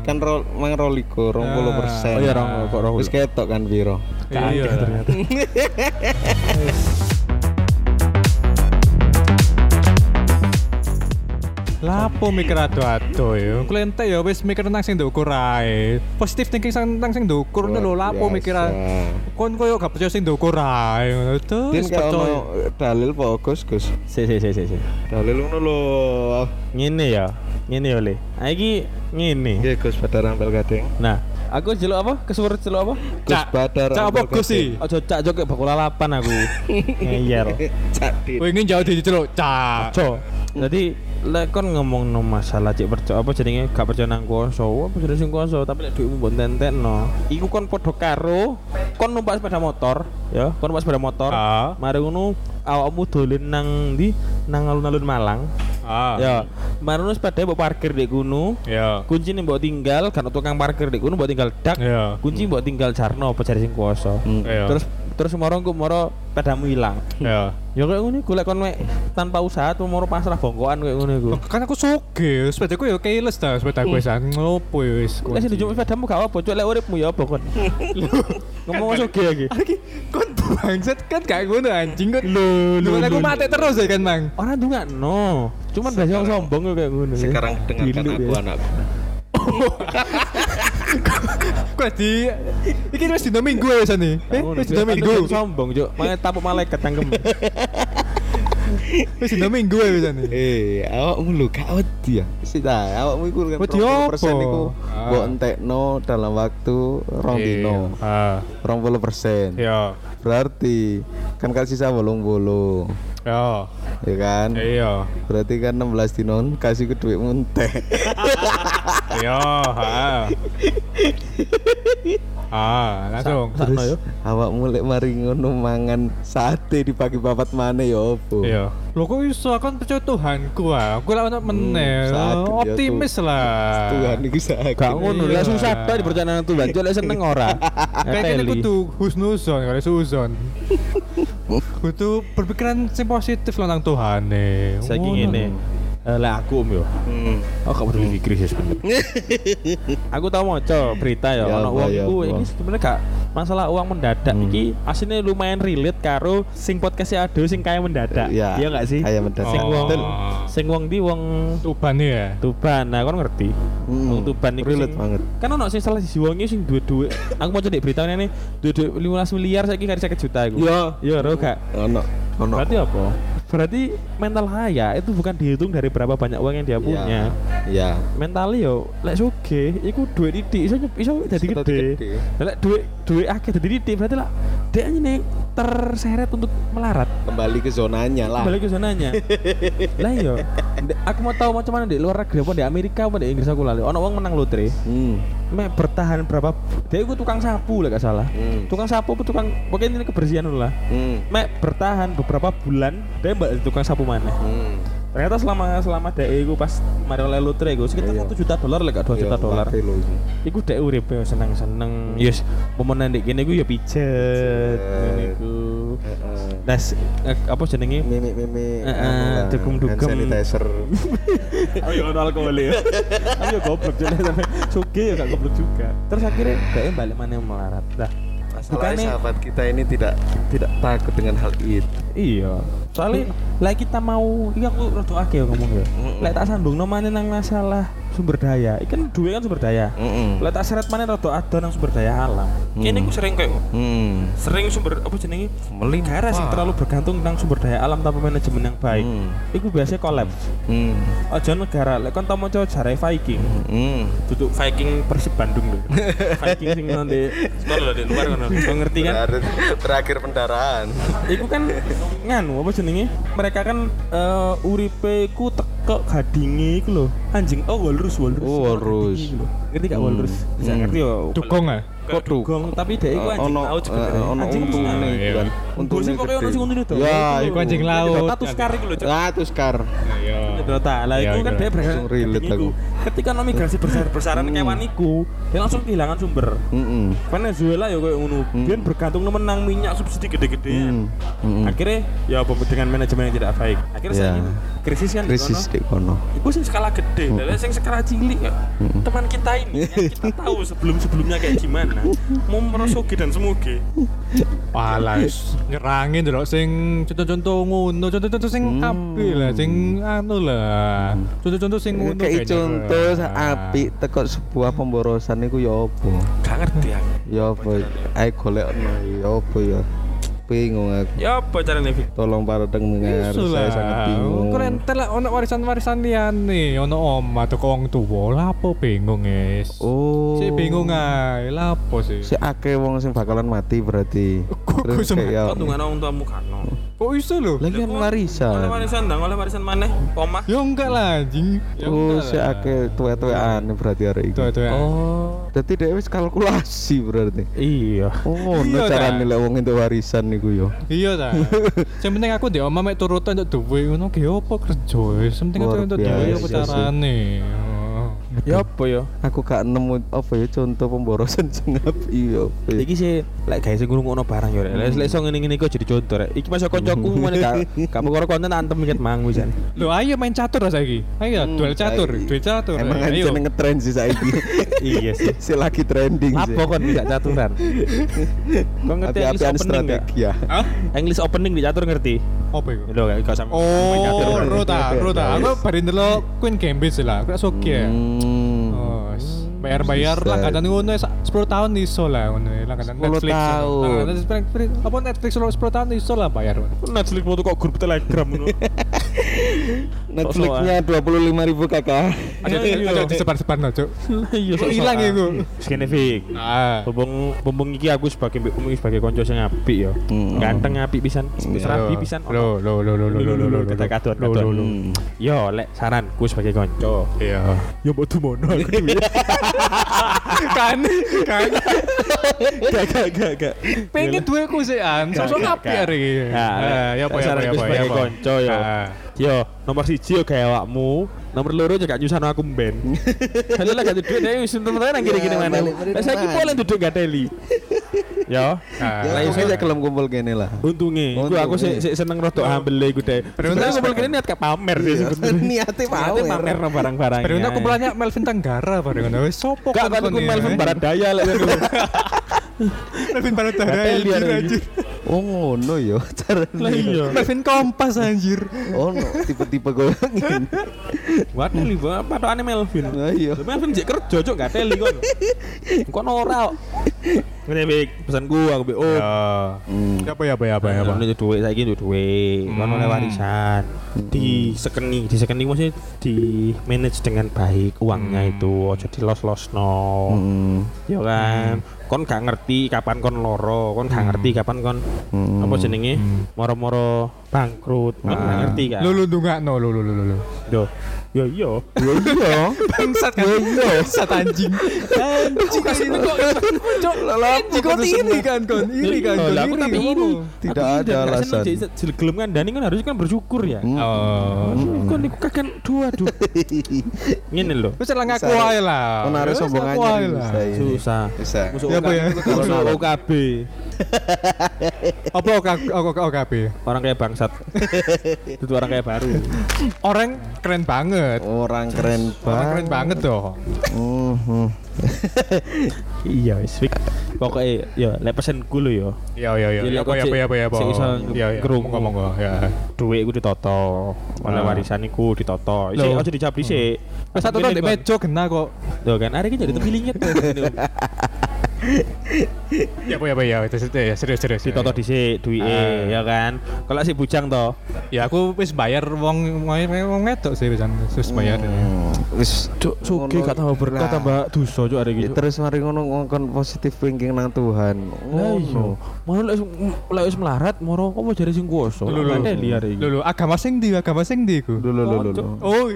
Kan ro, mang roliko 20 persen. Oh iya, rong- kok rong- Wis ketok kan piro? Iya ternyata. Lapo mikir ado-ado ya. Ku entek ya wis mikir nang sing ndukur ae. Positif thinking sang nang sing ndukur lho lapo mikir kon koyo gak percaya sing ndukur ae ngono terus percaya. dalil po Gus Gus. Si si si si. Dalil ngono lho. Ngene ya. Ngene ya le. Ah iki ngene. Nggih Gus Badar Ampel Gading. Nah, aku jeluk apa? Kesuwur jeluk apa? Gus Cak, Badar cak apa Gus sih? Ojo cak jok kayak bakul lalapan aku. Ngeyel. Cak. Kowe ingin jauh di celuk cak. Ojo. Jadi lek kon ngomong no masalah cek percaya apa jadinya gak percaya nang kuasa apa jadi sing kuasa tapi lek duitmu mbok no iku kon podo karo kon numpak sepeda motor ya kon numpak sepeda motor Ah. mari ngono awakmu dolen nang di nang alun-alun Malang Ah. ya mari ngono sepeda mbok parkir di gunung Ya. kunci nih mbok tinggal kan tukang parkir di gunung mbok tinggal dak Ya. kunci mbok tinggal jarno apa jari sing kuasa Hmm. Ya. terus terus moro engko moro pedamu hilang Ya. ya kayak ngono iku lek kon mek tanpa usaha tuh moro pasrah bongkoan kayak ngono iku Kan aku soge, sepedaku ya keles ta, sepedaku wisan ngopo ya wis. Lek sing dijumuk sepedamu gak apa, cuk lek uripmu ya apa kon. Ngomong ojo ge iki. Lagi kon bangsat kan kayak ngono anjing kon. Lho, Lu kan aku mati terus ya kan, Mang. Orang tuh nggak no, cuman gak sombong kayak ya. Sekarang dengarkan Gini aku dia. anakku. Kok di iki wis dino minggu ya. Eh, wis dino Cuk. minggu. Sombong, cuk. Makanya tapuk malaikat cangkem. Wis dino minggu ya wisan nih. Eh, awakmu lho gak wedi ya. Wis ta, awakmu iku kan Wedi 20% apa? iku Ah. mbok entekno dalam waktu rong dino. Ah. 20%. Ya. Berarti kan kan sisa 80. Ya. Ya kan? Iya. Berarti kan 16 dino kasih ke duit entek. Iya, ha. Ah, langsung. Sakno yo. Awakmu lek mari ngono mangan sate dibagi papat maneh ya opo? Iya. Lho kok iso kan percaya Tuhanku ah. Aku lak ono meneh. Hmm, ya, Optimis lah. Tuhan iki sakit. Gak ngono, lek susah ta dipercaya nang Tuhan, cuk lek seneng ora. Kayak kudu husnuzon kali suzon. kudu berpikiran sing positif lah nang Tuhan nih. Saiki ngene. Eh, lah aku om yo. Hmm. Oh, gak peduli fikri sih sebenarnya. aku tau moco berita ya, Ya ono wong ya iku apa. iki sebenarnya gak masalah uang mendadak Hmm. iki aslinya lumayan relate karo sing podcastnya Ado sing kaya mendadak. Iya. Iya gak sih? Kaya mendadak. Sing wong Betul. sing wong di wong Tuban ya. Tuban. Nah, kon ngerti. Hmm. Wong Tuban iku Relate sing- banget. Kan ono sing salah wong iki sing duwe duit. Aku mau cek berita ini duwe duit 15 miliar saiki kari 50 juta iku. Iya. Iya, ro gak? Ono. Ono. Berarti apa? Berarti mental kaya itu bukan dihitung dari berapa banyak uang yang dia punya. Iya. Mentalnya yo lek suge iku duit didik iso iso jadi Iso gede. dadi gede. Lek duit duit akeh jadi didik berarti lah dia nih terseret untuk melarat. Kembali ke zonanya lah. Balik ke zonanya. lah yo, Ndek- aku mau tahu macam mana di luar negeri apa di Amerika apa di Inggris aku lali. Ono wong menang lotre. Hmm. Mek bertahan berapa? Dia itu tukang sapu lah gak salah. Hmm. Tukang sapu tukang pokoknya ini kebersihan lah. Hmm. Mek bertahan beberapa bulan dia mbak tukang sapu mana. Hmm. Ternyata selama selama dek iku pas mari oleh lotre iku sekitar Iya. 1 juta dolar lek gak 2 juta Iya, dolar. Iku dek urip ya seneng-seneng. Yes, momen ndek kene iku ya pijet iku. Nah, eh, apa jenenge? Mimi-mimi Heeh, anu lah, dugem-dugem. Ayo ono alkohol ya. Ayo goblok jadi suge ya gak goblok juga. Terus akhirnya dek balik mana melarat. Lah, Bukannya- sahabat kita ini tidak tidak takut dengan hal itu. Iya. Soalnya lah kita mau iya aku rada akeh ya ngomong ya. Mm-mm. Lek tak sambung mana nang masalah sumber daya. Ikan duwe kan sumber daya. Heeh. Lek tak seret mana rada ada nang sumber daya alam. Kene Hmm. ku sering kayak Hmm. sering sumber apa jenenge negara sing Melimpah. terlalu bergantung nang sumber daya alam tanpa manajemen yang baik. Hmm. Iku biasanya kolaps. Hmm. Aja negara lek kon tau maca jare Viking. Hmm. Duduk Viking Persib Bandung lho. Viking sing nanti sekolah di luar kan. Ngerti kan? Terakhir- pendaraan. Iku kan nganu apa jenenge? Mereka kan eh, uripe ku teko gadinge iku lho. Anjing oh walrus walrus. Oh, walrus. Ngerti gak walrus? Bisa Hmm. ngerti yo. Dugong ah. Kok dugong tapi dia iku anjing ono laut eh, sebenarnya. ono Anjing untungnya besar. Iya. kan. Untungnya pokoknya ono sing untungnya tuh. Ya, iku anjing laut. Tatus kar iku lho. Ah, tuskar. Iya. Dota lah Iya, itu kan iya. berhasil Langsung relate aku. Ketika no migrasi besar besaran Hmm. kewan iku, dia langsung kehilangan sumber. Heeh. Venezuela ya kayak ngono. Hmm. Dia bergantung menang minyak subsidi gede-gedean. Hmm. Hmm. Akhirnya ya dengan manajemen yang tidak baik. Akhirnya Ya. saya krisis kan Krisis di kono. Iku sing skala gede, Hmm. dan sing skala cilik ya. Teman kita ini yang kita tahu sebelum-sebelumnya kayak gimana. Mau merosogi dan semoga. Walah, wis nyerangin lho sing contoh-contoh ngono, contoh-contoh sing Hmm. apik lah, sing anu lah. Contoh-contoh sing ngono Kayak contoh Ah. apik teko sebuah pemborosan iku ya apa? Gak ngerti aku. Ya apa? Ayo golekno ya apa ya? Bingung aku. Ya apa caranya Vic? Tolong para pendengar, Isu saya sangat bingung. Keren lah ono warisan-warisan liyane, ono oma atau wong tuwa. Lah apa bingung, guys? Oh. Si bingung ae, lah apa sih? Si akeh wong sing bakalan mati berarti. Terus kayak ya. Kau tunggu orang tuamu kan? Kok iso lho? Lagi kan Oleh warisan. warisan dong, oleh warisan mana? Omah. Ya enggak lah anjing. Ya Oh, si lah. akeh tuwe-tuwean berarti hari ini. Ya. Oh. Dadi dia wis kalkulasi berarti. Iya. Oh, Iya, cara kan? nilai wong entuk warisan niku yo. Iya ta. Sing penting aku di oma mek turut untuk duwe ngono ki opo kerja. Sing penting aku untuk duwe sih. carane. Ya apa ya? Aku gak nemu apa ya contoh pemborosan sing apik yo. Iki sih lek guys sing ngono barang ya. Lek lek iso ngene-ngene kok jadi contoh rek. Iki masuk koncoku mana gak gak perkara konten antem mikir mang wisan. Lho ayo main catur lah saiki. Ayo Hmm, duel catur, duel catur. Emang ayo. ngetren sih saiki. Iya sih. si lagi trending sih. Apa kon bisa caturan? Kau ngerti English opening ya. Hah? English opening di catur ngerti? Apa iku? Lho gak sampe main catur. Oh, Rota, Rota. Aku bari ndelok Queen Gambit sih lah. Aku sok ya. Bayar-bayar Bisa. langganan ngono ya, sa- 10 tahun iso lah ngono ya, langganan 10 Netflix. tahun. Langganan Netflix apa Netflix lo 10 tahun iso lah bayar. Netflix mau tuh kok grup Telegram ngono. Netflixnya dua puluh lima ribu kakak. Aja Iya. aja disebar-sebar no, Cuk. Iya hilang iku? Sekene Vic. Ah. Bumbung bumbung iki aku sebagai bumbung sebagai konco sing apik ya. Ganteng apik pisan. Rapi Lo, pisan. Lo lo lo lo lo lo lo lo. Kita kadon Lo, lo, kadon. lo. Hmm. Yo lek saranku sebagai konco. Iya. Ya mbok dumono aku dhewe. Kan kan Gak gak gak gak. pengen duweku sih an. Sosok Gak, apik. Nah, Ah, ya apa ya apa ya apa. sebagai ya apa. konco, ya. Yo nomor siji yo kayak awakmu Nomor loro juga nyusano aku mben. Kalau lah gak duit deh wis temen-temen nang kiri-kiri Ya, mana. Lah saiki boleh duduk gak teli. Ya. Ah, Ya, Lah iso saya kelem kumpul kene lah. Untungnya, gue aku sih Untungnya. seneng rotok hambel iku deh. Sebenarnya aku balik niat ke pamer sih Iya, sebenarnya. niatnya ya. pamer no barang-barang. Aku belanja Melvin Tenggara baru ngono. Wis sopo Gak kan Melvin Baradaya lah Gatel dia anjir, anjir. Oh ngono ya carane. Lah iya. Melvin Kompas anjir. Oh no, tipe-tipe golongin. Waduh li apa tuh Melvin. Lah iya. Melvin jek kerja cok gak teli kon. Kon ora. kok. Ngene Bik, pesanku aku Bik. Oh, Ya. Apa ya apa ya apa ya apa. Ini duit saiki itu duit, kan oleh warisan. Di sekeni, di sekeni maksudnya di manage dengan baik uangnya itu, ojo di los los no. Hmm. Ya kan, kon gak ngerti kapan kon loro, kon gak ngerti kapan kon Hmm. apa jenenge moro-moro bangkrut, kon gak ngerti kan. Lu lu ndongakno lu lu lu lu. Yo, yo yo. Ya iya. Bangsat kan. Bangsat anjing. Anjing kasih ini kok. Cok, anjing kok ini kan kon. Ini kan Oh, kon. lah, aku Ini tapi ini Tidak Aku ada alasan. seneng, jadi gelem kan Dani kan harusnya kan bersyukur ya. Hmm. Oh. Kon niku kakek dua duh. Ngene lho. Wis lah ngaku Bisa. ae lah. Kon sombong aja bisa ini. Susah. Bisa. Musuh Ya, apa ya? OKB. Musuh OKB. Apa OK- OK- OKB? Orang kayak bangsat. Itu orang kayak baru. Orang keren banget. Orang keren Orang keren banget. banget dong. Mhm. iya wis fik. Pokoke ya lek pesenku lho ya. Ya ya ya. Jadi Ya, Apa ya apa ya apa ya apa. sing iso Ya ya. ngerungok. Monggo monggo ya. Duit iku ditoto. Oleh Ah. warisan iku ditoto. Loh. aja dicabri sik. Wis satu tahun di mejo kena kok. Tuh kan, hari ini jadi terpilihnya tuh. Ya apa ya apa ya. Terus ya serius serius. Ditoto ya. dhisik duwike Ah. ya kan. Kalau si bujang toh, Ya aku wis bayar wong wong wedok sih wis bayar. Hmm. Wis cuk Ngono. gak tambah berkah tambah dosa cuk hari Ya, iki. terus mari ngono ngongkon positif thinking nang Tuhan. Iya. Ngono. Mau lek lek wis melarat moro kok mau jare sing kuwasa. Lho lho. Ada liar iki. Lho lho agama sing ndi agama sing ndi iku? Lho lho lho. Oh.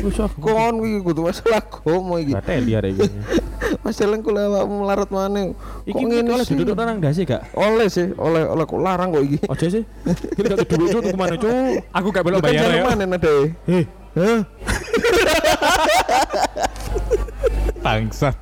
Wis aku Kon iki kudu masalah gomo iki. gak ada liar iki. Masalah kula awakmu melarat maneh. Iki Kok ngene oleh duduk nang dasi gak? Oleh sih, oleh oleh kok larang kok iki. Ojo sih. Ini gak duit cuk tuku mana cuk. Aku gak belok bayar ya. mana nade? Heh? Bangsat.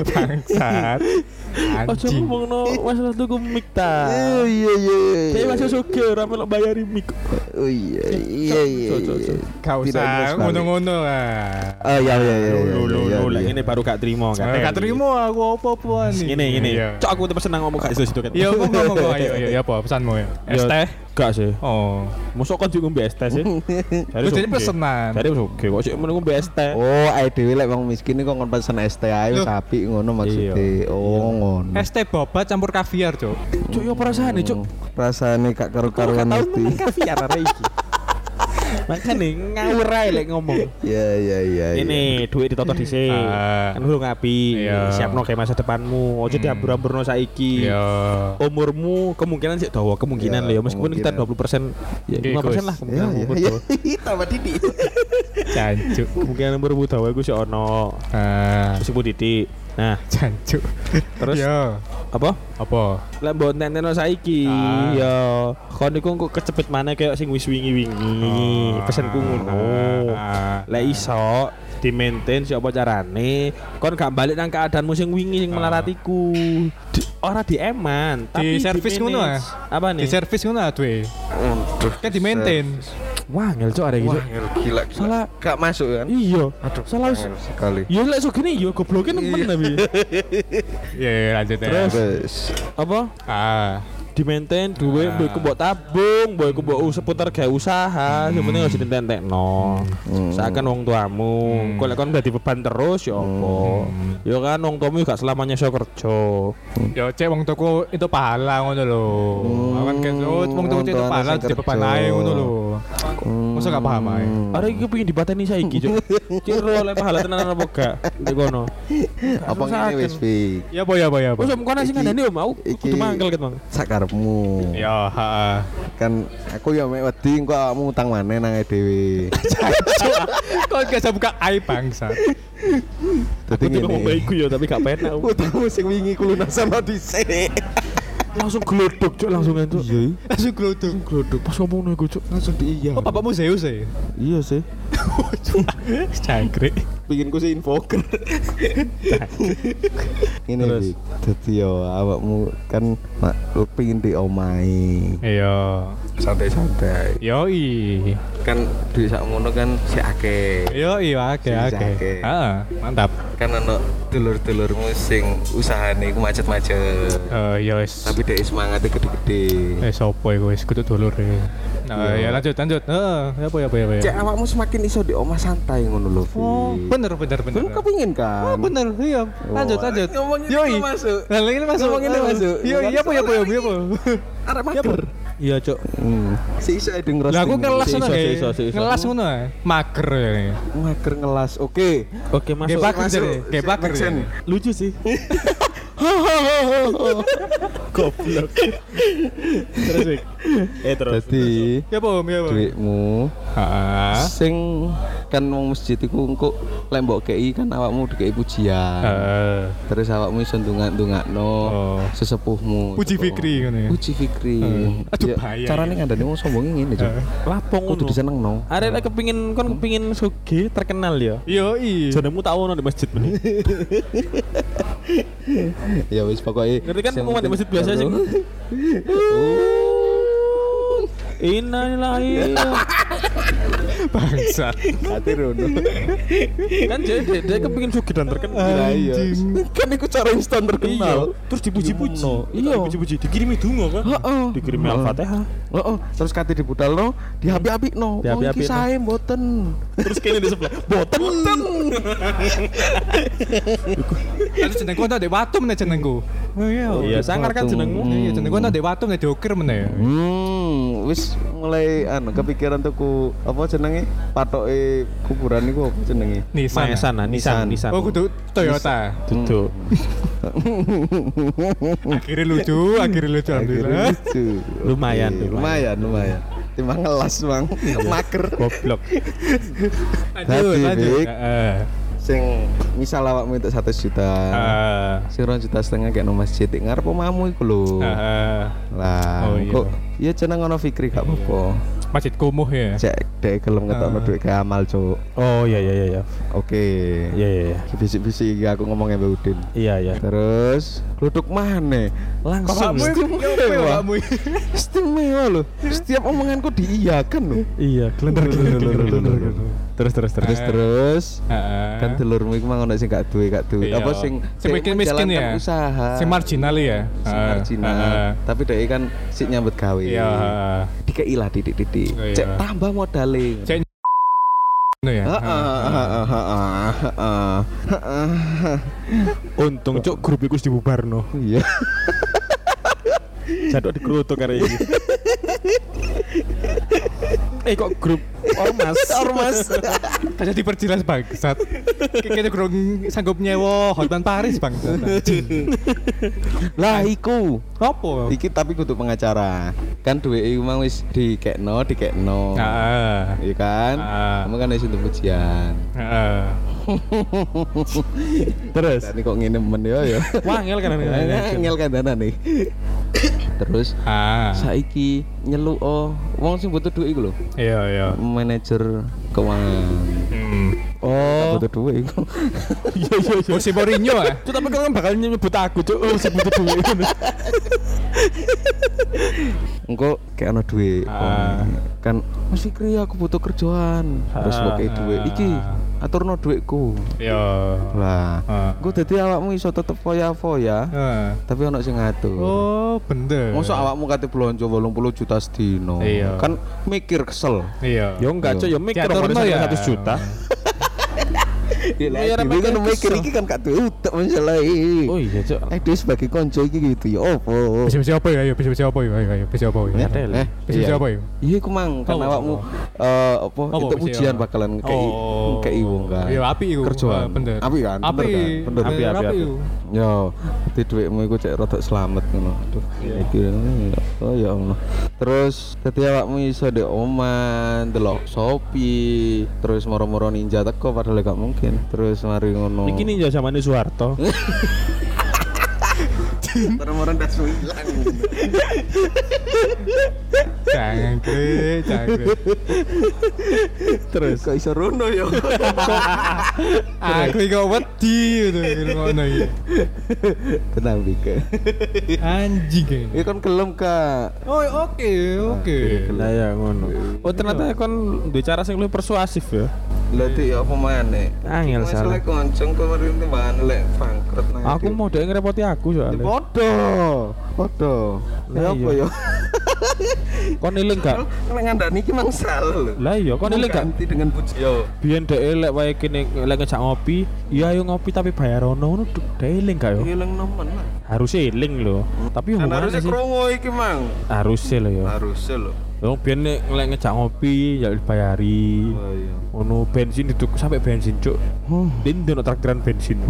Bangsat. ojo Anjing. ngomongno masalah tuku mic ta. Oh iya iya. iya. Kayak masih suge ora melok bayari mic. Oh iya iya iya. Iya. cok. Gak Tidak usah jelas sekali. ngono-ngono lah. Oh iya iya iya. Lho iya, lho iya, lho, iya. lek ngene baru gak trimo Gak gak. gak terima aku apa-apaan nih. Ngene ngene. Iya. Cok aku tuh seneng ngomong gak iso situ kan. Iya, monggo monggo ayo ayo ya apa pesanmu ya? Es teh. Gak sih. Oh. Mosok kan juga ngombe es teh sih. Dari jadi pesenan. Dari suge kok sih menunggu es teh. Oh, ae dhewe lek wong miskin kok ngon pesen es teh ae Loh. Sapi ngono maksudnya. Iya. Oh, ngono. Es teh boba campur kaviar, Cuk. Cuk yo perasaan nih cuk. Rasane gak karo-karuan Tahu mesti. kaviar arek iki. Makanya ngawur ae lek ngomong. Iya iya iya. iya. Ini duit ditoto dhisik. Ah. Kan urung ngapi. Iya. Siapno kayak masa depanmu. Ojo Hmm. diambur-amburno saiki. Iya. Umurmu kemungkinan sih dawa kemungkinan Iya, lah ya meskipun kita kemungkinan. 20% ya Oke, 5% Gus. lah Iya kemungkinan iya umur iya. tuh. Tambah didik. Jancuk. Kemungkinan umurmu dawa iku sih ono. Ah, Meskipun didik. Nah, jancuk. Terus? Yo. apa? Apa? Lah mbok nenteno saiki Ah. ya kon iku kok kecepet mana kayak sing wis wingi-wingi. Pesenku ngono. Ah, Lah iso di maintain siapa carane kon gak balik nang keadaanmu sing wingi sing Ah. melaratiku di, ora di eman tapi di servis ngono ah. apa nih Di servis ngono ah, duwe. Kan di maintain. Wah ngel cok arek iki Wah, gila, gila. salah Gak masuk kan? iya Aduh, salah sekali. Ya lek sugene yo gobloke nemen tapi. Iya, iya, lanjut ya. Terus. Apa? Ah. Di maintain duwe Ah. mbok mbok tabung, mbok mbok seputar gawe usaha, sing penting aja ditentekno. Seakan wong tuamu, kok lek kon dadi beban terus ya apa? Ya kan wong tuamu gak selamanya iso kerja. Yo cek wong toko itu pahala ngono lho. Hmm, Kan kan wong toko itu wong tuane pahala jadi beban ae ngono lho. Hmm. Masa gak paham ae? Are iki pengen dipateni saiki, Cuk. Ciro lek pahala tenan apa gak? Ndek kono. Apa ngene wis? Ya apa ya apa ya apa. Wes om kono sing ngandani om, aku kudu mangkel ket, Mang. Sakarepmu. Ya, heeh. Kan aku ya mek wedi engko awakmu utang maneh nang dhewe. Kok gak buka aib bangsa. Dadi Aku ngene. baikku ya tapi gak penak. Utangmu sing wingi ku lunasan dhisik. langsung gelodok cok langsung itu Iya, Langsung glodok. gelodok pas ngomong nih cok langsung di iya. Oh, bapakmu Zeus ya? Iya sih. Cangkrik. Bikin ku sih infoker. Ini Terus? Dadi yo awakmu kan mak lu pengin di omai. Iya. Santai-santai. Yoi. Kan di sak ngono kan si akeh. Yoi, oke. akeh. Ah, mantap. Kan ono dulur-dulurmu sing usahane iku macet-macet. Eh, ya wis. Tapi dia semangatnya gede-gede. Eh, sopo iku wis kudu dulur ya. Nah, Iya. ya lanjut, lanjut. Heeh, apa ya, apa ya, apa ya. Cek awakmu semakin iso di omah santai ngono lho. Oh, bener, bener, bener. Lu kepingin kan? Oh, bener, iya. Lanjut, Oh, lanjut. ngomongin Yoi. masuk. Nah, ini masuk. Ngomongin Ah. masuk. Iya, iya apa ya, apa ya, apa ya. Arek Iya mager. iya cok Hmm. Si iso edeng Lah aku ngelas Si ngono iso, si kayak. iso, si iso. Ngelas ngono ae. Mager ya. Mager ngelas. Oke. oke masuk bager masuk. sense. ya. lucu sih goblok terus eh terus Jadi Ya apa, ya apa. duitmu Heeh. sing kan wong masjid iku engko lek mbok kei kan awakmu dikei pujian. Heeh. Terus awakmu iso ndongak-ndongakno Oh. sesepuhmu. Puji Fikri ngono ya. Puji Fikri. Eh, aduh, Ya, bahaya Carane ya. ngandani wong sombong ngene, Cuk. Heeh. lapong Kudu disenengno. arek lek kepingin kon kepingin sugi terkenal ya Yoi. jenengmu tak ono di masjid bener Ya wis pokoke. ngerti kan pengumuman di masjid biasa sih Innalillahi Bangsa. Hati rono. kan jadi dia, dia kepingin sugi dan terkenal iya. Kan iku cara instan iya terkenal. terus dipuji-puji Iya. dipuji-puji dikirimi dungo kan Heeh. dikirimi al-fatihah Heeh, terus kate dibudalno, diapi-apikno. Wong Diapi-apikno. iki sae mboten. terus kene di sebelah boten Terus jenengku ana dek watum jenengku. Oh iya. iya sangar kan jenengmu Iya, jenengku ana dek watum nek diukir meneh. Hmm, wis mulai anu kepikiran tuku apa jenenge? Patoke kuburan iku apa jenenge? Nisan. Maesan nah, Nisan Nisan. Nisan Oh kudu Toyota. Duduk. Akhirnya lucu, akhirnya lucu Akhirnya alhamdulillah. lucu. Lumayan, Oke, lumayan. lumayan, lumayan. Timbang ngelas, Bang. Mager. goblok Lanjut, lanjut. Sing misal awakmu itu 100 juta. Heeh. Sing 2 juta setengah kayak no masjid ngarep omamu iku lho. Heeh. Lah, Oh, iya. kok iya jeneng ono Fikri gak apa-apa. Masjid kumuh ya. Cek dek gelem ngetokno Ah. duit ke amal, Cuk. oh iya iya iya iya Oke. iya iya iya Bisik-bisik aku ngomongnya Mbak Udin. iya iya Terus duduk mana? langsung Istimewa. Istimewa loh. Setiap omonganku diiyakan loh. iya gelender gelender terus terus terus Terus terus Heeh. kan telurmu iku mang ono sing gak duwe gak duwe. Iya. Apa sing Sing miskin-miskin menjalankan ya? Usaha. Sing marginal ya. Sing Heeh. marginal. Heeh. Tapi dek kan sik nyambut gawe. Iya. Dikei lah titik-titik. Cek tambah modale. Cek ya. Untung cok grup iku wis dibubarno Iya. jaduk dikerutuk kare iki eh kok grup ormas Ormas. Kan jadi diperjelas bangsat. Kayaknya kurang sanggup nyewa Hotman Paris bangsat. Lah iku. Apa? Iki tapi kudu pengacara. Kan duwe iku mang wis dikekno, dikekno. Heeh. Iya kan? Ah. Kamu kan wis untuk pujian. Heeh. terus Tadi kok ngene men ya ya. wangel kan Ngel kandana nih. Terus Ah. saiki nyeluk oh wong sing butuh duit iku lho. Iya, iya. Manajer keuangan. Hmm. Oh, butuh duit iku. iya iya iya Jose Mourinho ah. Cuk, tapi kan bakal nyebut aku cuk oh sing butuh duit Engko kayak ono duit. Ah. Kan Mas Fikri aku butuh kerjaan. Terus Ah. kei duit. Iki aturno duitku. Iya. Lah, Ah. Gue dadi awakmu iso tetep foya-foya, Heeh. tapi ono sing ngatur. Oh, bener. Mosok awakmu kate belanja 80 juta sedino. Iya. Kan mikir kesel. Iya. yo enggak cuk yo mikir Diaturno mau ya. 100 juta Iya, Iya, kan iki kan gak masalah iki. oh iya cuk Eh dia sebagai konco iki gitu ya opo? Bisa-bisa apa ya? Ayo, bisa-bisa apa ya? Ayo, ayo, bisa apa ya? Eh, eh, Bisa-bisa iya. apa ya? Iya iku mang kan awakmu eh itu bisa ujian bakalan kei Oh. kei wong kan. Iya, api iku. Kerjaan. Bener. Api kan? Api. kan? Bener. Api, api, api. iku. Yo, di duitmu iku cek rada selamat ngono. Aduh, iki oh ya Allah. Terus dadi awakmu iso ndek oman, delok Shopee, terus moro-moro ninja teko padahal gak mungkin. Terus mari ngono. iki ninja zamane Soeharto Orang-orang dah hilang. Jangan kre, jangan. Terus kok iso rono yo. Aku iki wedi gitu ngono iki. Tenang Bika. Anjing. Ini kan kelem kak. Oh, oke, oke. Lah ya ngono. Oh ternyata kon duwe cara sing luwih persuasif ya. Berarti ya apa mana? Angel salah. lek konceng kemarin tuh bahan lek bangkrut nah. Aku mau dhek ngerepoti aku soalnya. Podo, podo. Lah Ya apa iya. ya? Kon iling gak? Lek ngandani iki mangsal lho. Lah iya kon iling gak? ganti dengan puji. Yo. Biyen dhek lek wae kene lek ngejak ngopi, iya ayo ngopi tapi bayar ono ngono dhek iling gak yo? Ilang nemen lah. Harus iling lho. Tapi hubungannya harusnya sih krongo iki mang. harusnya lho yo. Harusnya lho. Wong biyen nek lek ngejak ngopi ya dibayari. Oh iya. Ono bensin itu sampai bensin cuk. Din ono traktiran bensin.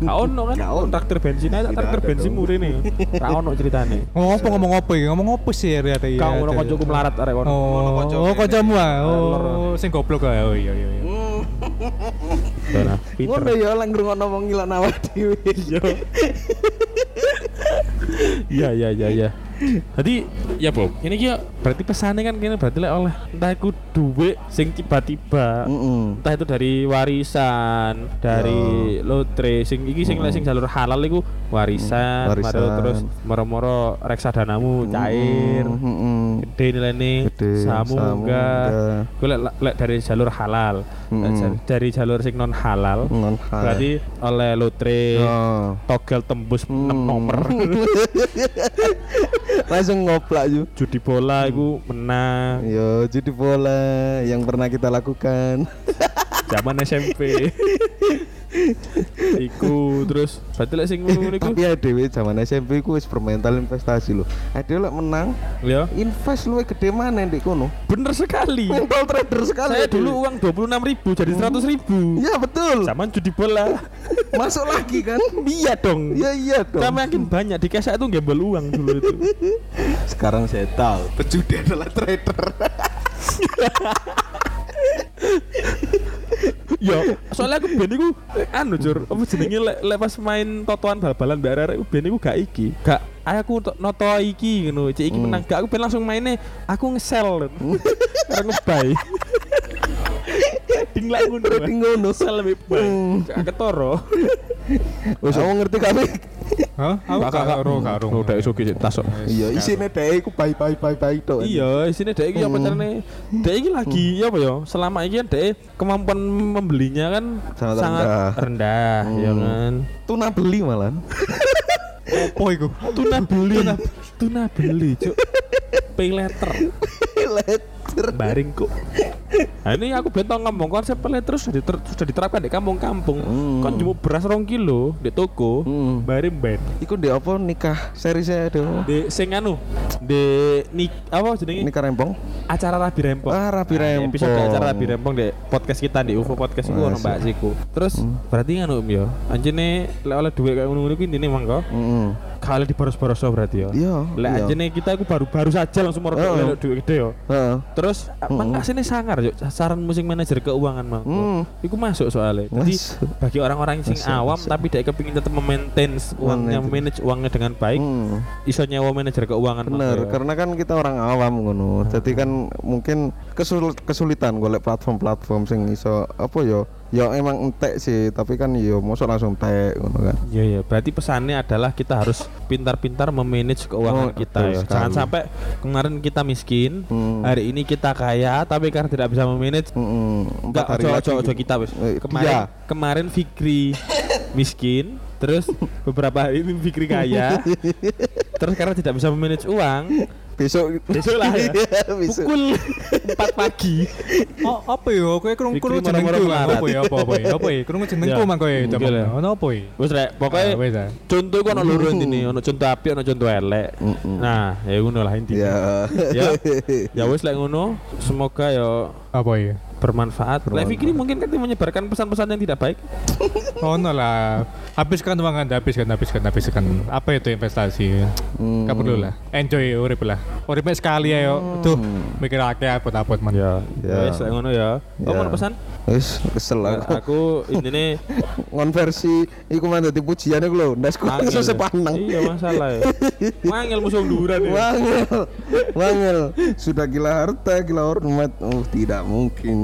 Gak ono kan? Traktir bensin aja traktir bensin nih. Gak ono ceritane. Apa ngomong apa iki? Ngomong apa sih ya tadi? Kau ono kancaku melarat arek kono. Oh, kocok oh kancamu ah. Oh, sing goblok ah. Oh iya iya iya. Hmm. Ngono ya lek ngrungokno wong ngilang awak dhewe. Yo. Iya iya iya iya. Jadi ya Bob, ini kia berarti pesannya kan kini berarti lek oleh entah itu duit sing tiba-tiba Heeh. entah itu dari warisan, dari lotre, sing iki sing lek sing jalur halal iku warisan, Warisan. maro terus moro-moro reksadanamu cair, Heeh. gede nilainya, Gede, samu enggak, gue lek, lek dari jalur halal, Mm-mm. jar- dari jalur sing non halal, Non halal. berarti oleh lotre, Oh. togel tembus 6 Hmm. nomor. Langsung ngoplak ju. judi bola itu menang Yo, judi bola yang pernah kita lakukan. zaman SMP iku terus berarti lek sing ngono niku Tapi ya dhewe zaman SMP ku wis bermental investasi lho. Ade lek menang, ya invest luwe gede mana ndek kono. bener sekali Mental trader sekali. saya dulu uang 26.000 ribu jadi 100.000 ribu Ya betul. zaman judi bola Masuk lagi kan? iya dong Iya iya dong. kita makin banyak di kesek itu gembel uang dulu itu Sekarang saya tahu pejudi adalah trader. ya soalnya aku ben iku anu jur apa jenenge lek lek pas main totoan bal-balan mbak Rara ben iku gak iki gak ayo aku noto iki ngono cek iki menang gak aku ben langsung mainnya aku ngesel karena ngebay trading lah ngono Trading ngono. ngesel lebih baik. Hmm. ketoro. Wis ngerti kami? Hah? Aku gak karo karo. udah iso ki tas kok. Iya, isine dhek iku bye bye bye tok. Iya, sini dek iki apa carane? Dek iki lagi ya apa ya? Selama ini kan dek kemampuan membelinya kan Sangat sangat rendah. rendah, ya kan. Tuna beli malah. Apa iku? Tuna beli. Tuna beli, Cuk. Pay letter. Letter. Baring kok. Nah ini aku bentong ngomong konsep pay letter sudah, diter- sudah diterapkan di kampung-kampung. Hmm. Kan beras rong kilo di toko, Hmm. baring ben. Iku ndek apa nikah seri saya do. Di sing anu, di nik apa jenenge? Nikah rempong. acara Rabi Rempong. Ah, Rabi Nah, Rempong. Episode acara Rabi Rempong di podcast kita di UFO podcast itu ono Masuk. Mbak Siku. Terus berarti kan Om ya. Anjene lek oleh duit kayak ngono-ngono ku intine mangko. Heeh. Kalau di boros-boros berarti ya. Iya, Lek iya. anjene kita aku baru-baru saja langsung mau oh. duit gede ya. Heeh. Terus mangka sini sangar yuk saran musik manajer keuangan mangko. Hmm. Iku masuk soalnya. Jadi Masuk. bagi orang-orang sing Masuk, awam masuk. tapi dia kepingin tetap memaintain uangnya, Manage. uangnya dengan baik, Hmm. iso nyewa manajer keuangan Bener, ya. karena kan kita orang awam ngono. Jadi kan mungkin kesul kesulitan golek platform-platform sing iso apa ya? Ya emang entek sih, tapi kan ya mosok langsung tek ngono kan. Iya iya, berarti pesannya adalah kita harus pintar-pintar memanage keuangan Oh, kita ya. sekali. Jangan sampai kemarin kita miskin, Hmm. hari ini kita kaya, tapi karena tidak bisa memanage Heeh. enggak ojo ojo ojo kita wis. Eh, Kemarin iya. kemarin Fikri miskin, terus beberapa hari ini Fikri kaya. terus karena tidak bisa memanage uang, Besok besok lah ya. Besok. Pukul 4 pagi. Oh, apa ya? Kowe krungu krungu jenengku. Apa ya? Apa apa ya? Apa ya? Krungu jenengku Ya. mang kowe. Ya. Ono apa ya? Wis rek, pokoknya Ah, wis, ah. contoh ku ono loro intine, ono contoh apik, ono contoh elek. Nah, ya ngono lah intinya. Ya. ya ya wes lek ngono semoga ya Apa ya? Bermanfaat. Lek Fikri mungkin kan menyebarkan pesan-pesan yang tidak baik. Ono lah. Habiskan uang Anda, habiskan, habiskan, habiskan. Apa itu investasi? Hmm. Gak perlu lah. Enjoy urip lah. Uripnya sekali ayo. Tuh, mikir akeh apa-apa man. Ya, Ya. wes ngono ya. Ya. Kamu mau pesan? Wis kesel Nah, aku. aku ini Ngonversi iku mah dadi pujian iku lho. Ndasku iso sepanang. Iya masalah ya. Mangel musuh duran ya. Wangel, wangel. Sudah gila harta, gila hormat. Oh, tidak mungkin.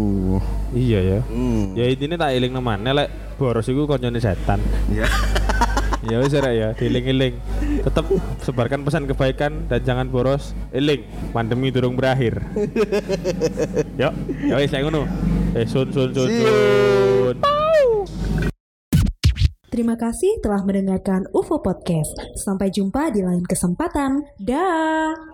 Iya ya. Hmm. Ya ini tak eling nemane lek boros iku koncone setan. Ya. Ya wis Rek, ya, dieling-eling. Tetap sebarkan pesan kebaikan dan jangan boros. Eling, pandemi durung berakhir. Yuk, ya wis ngono. Eh sun sun sun sun. Terima kasih telah mendengarkan UFO Podcast. Sampai jumpa di lain kesempatan. Dah.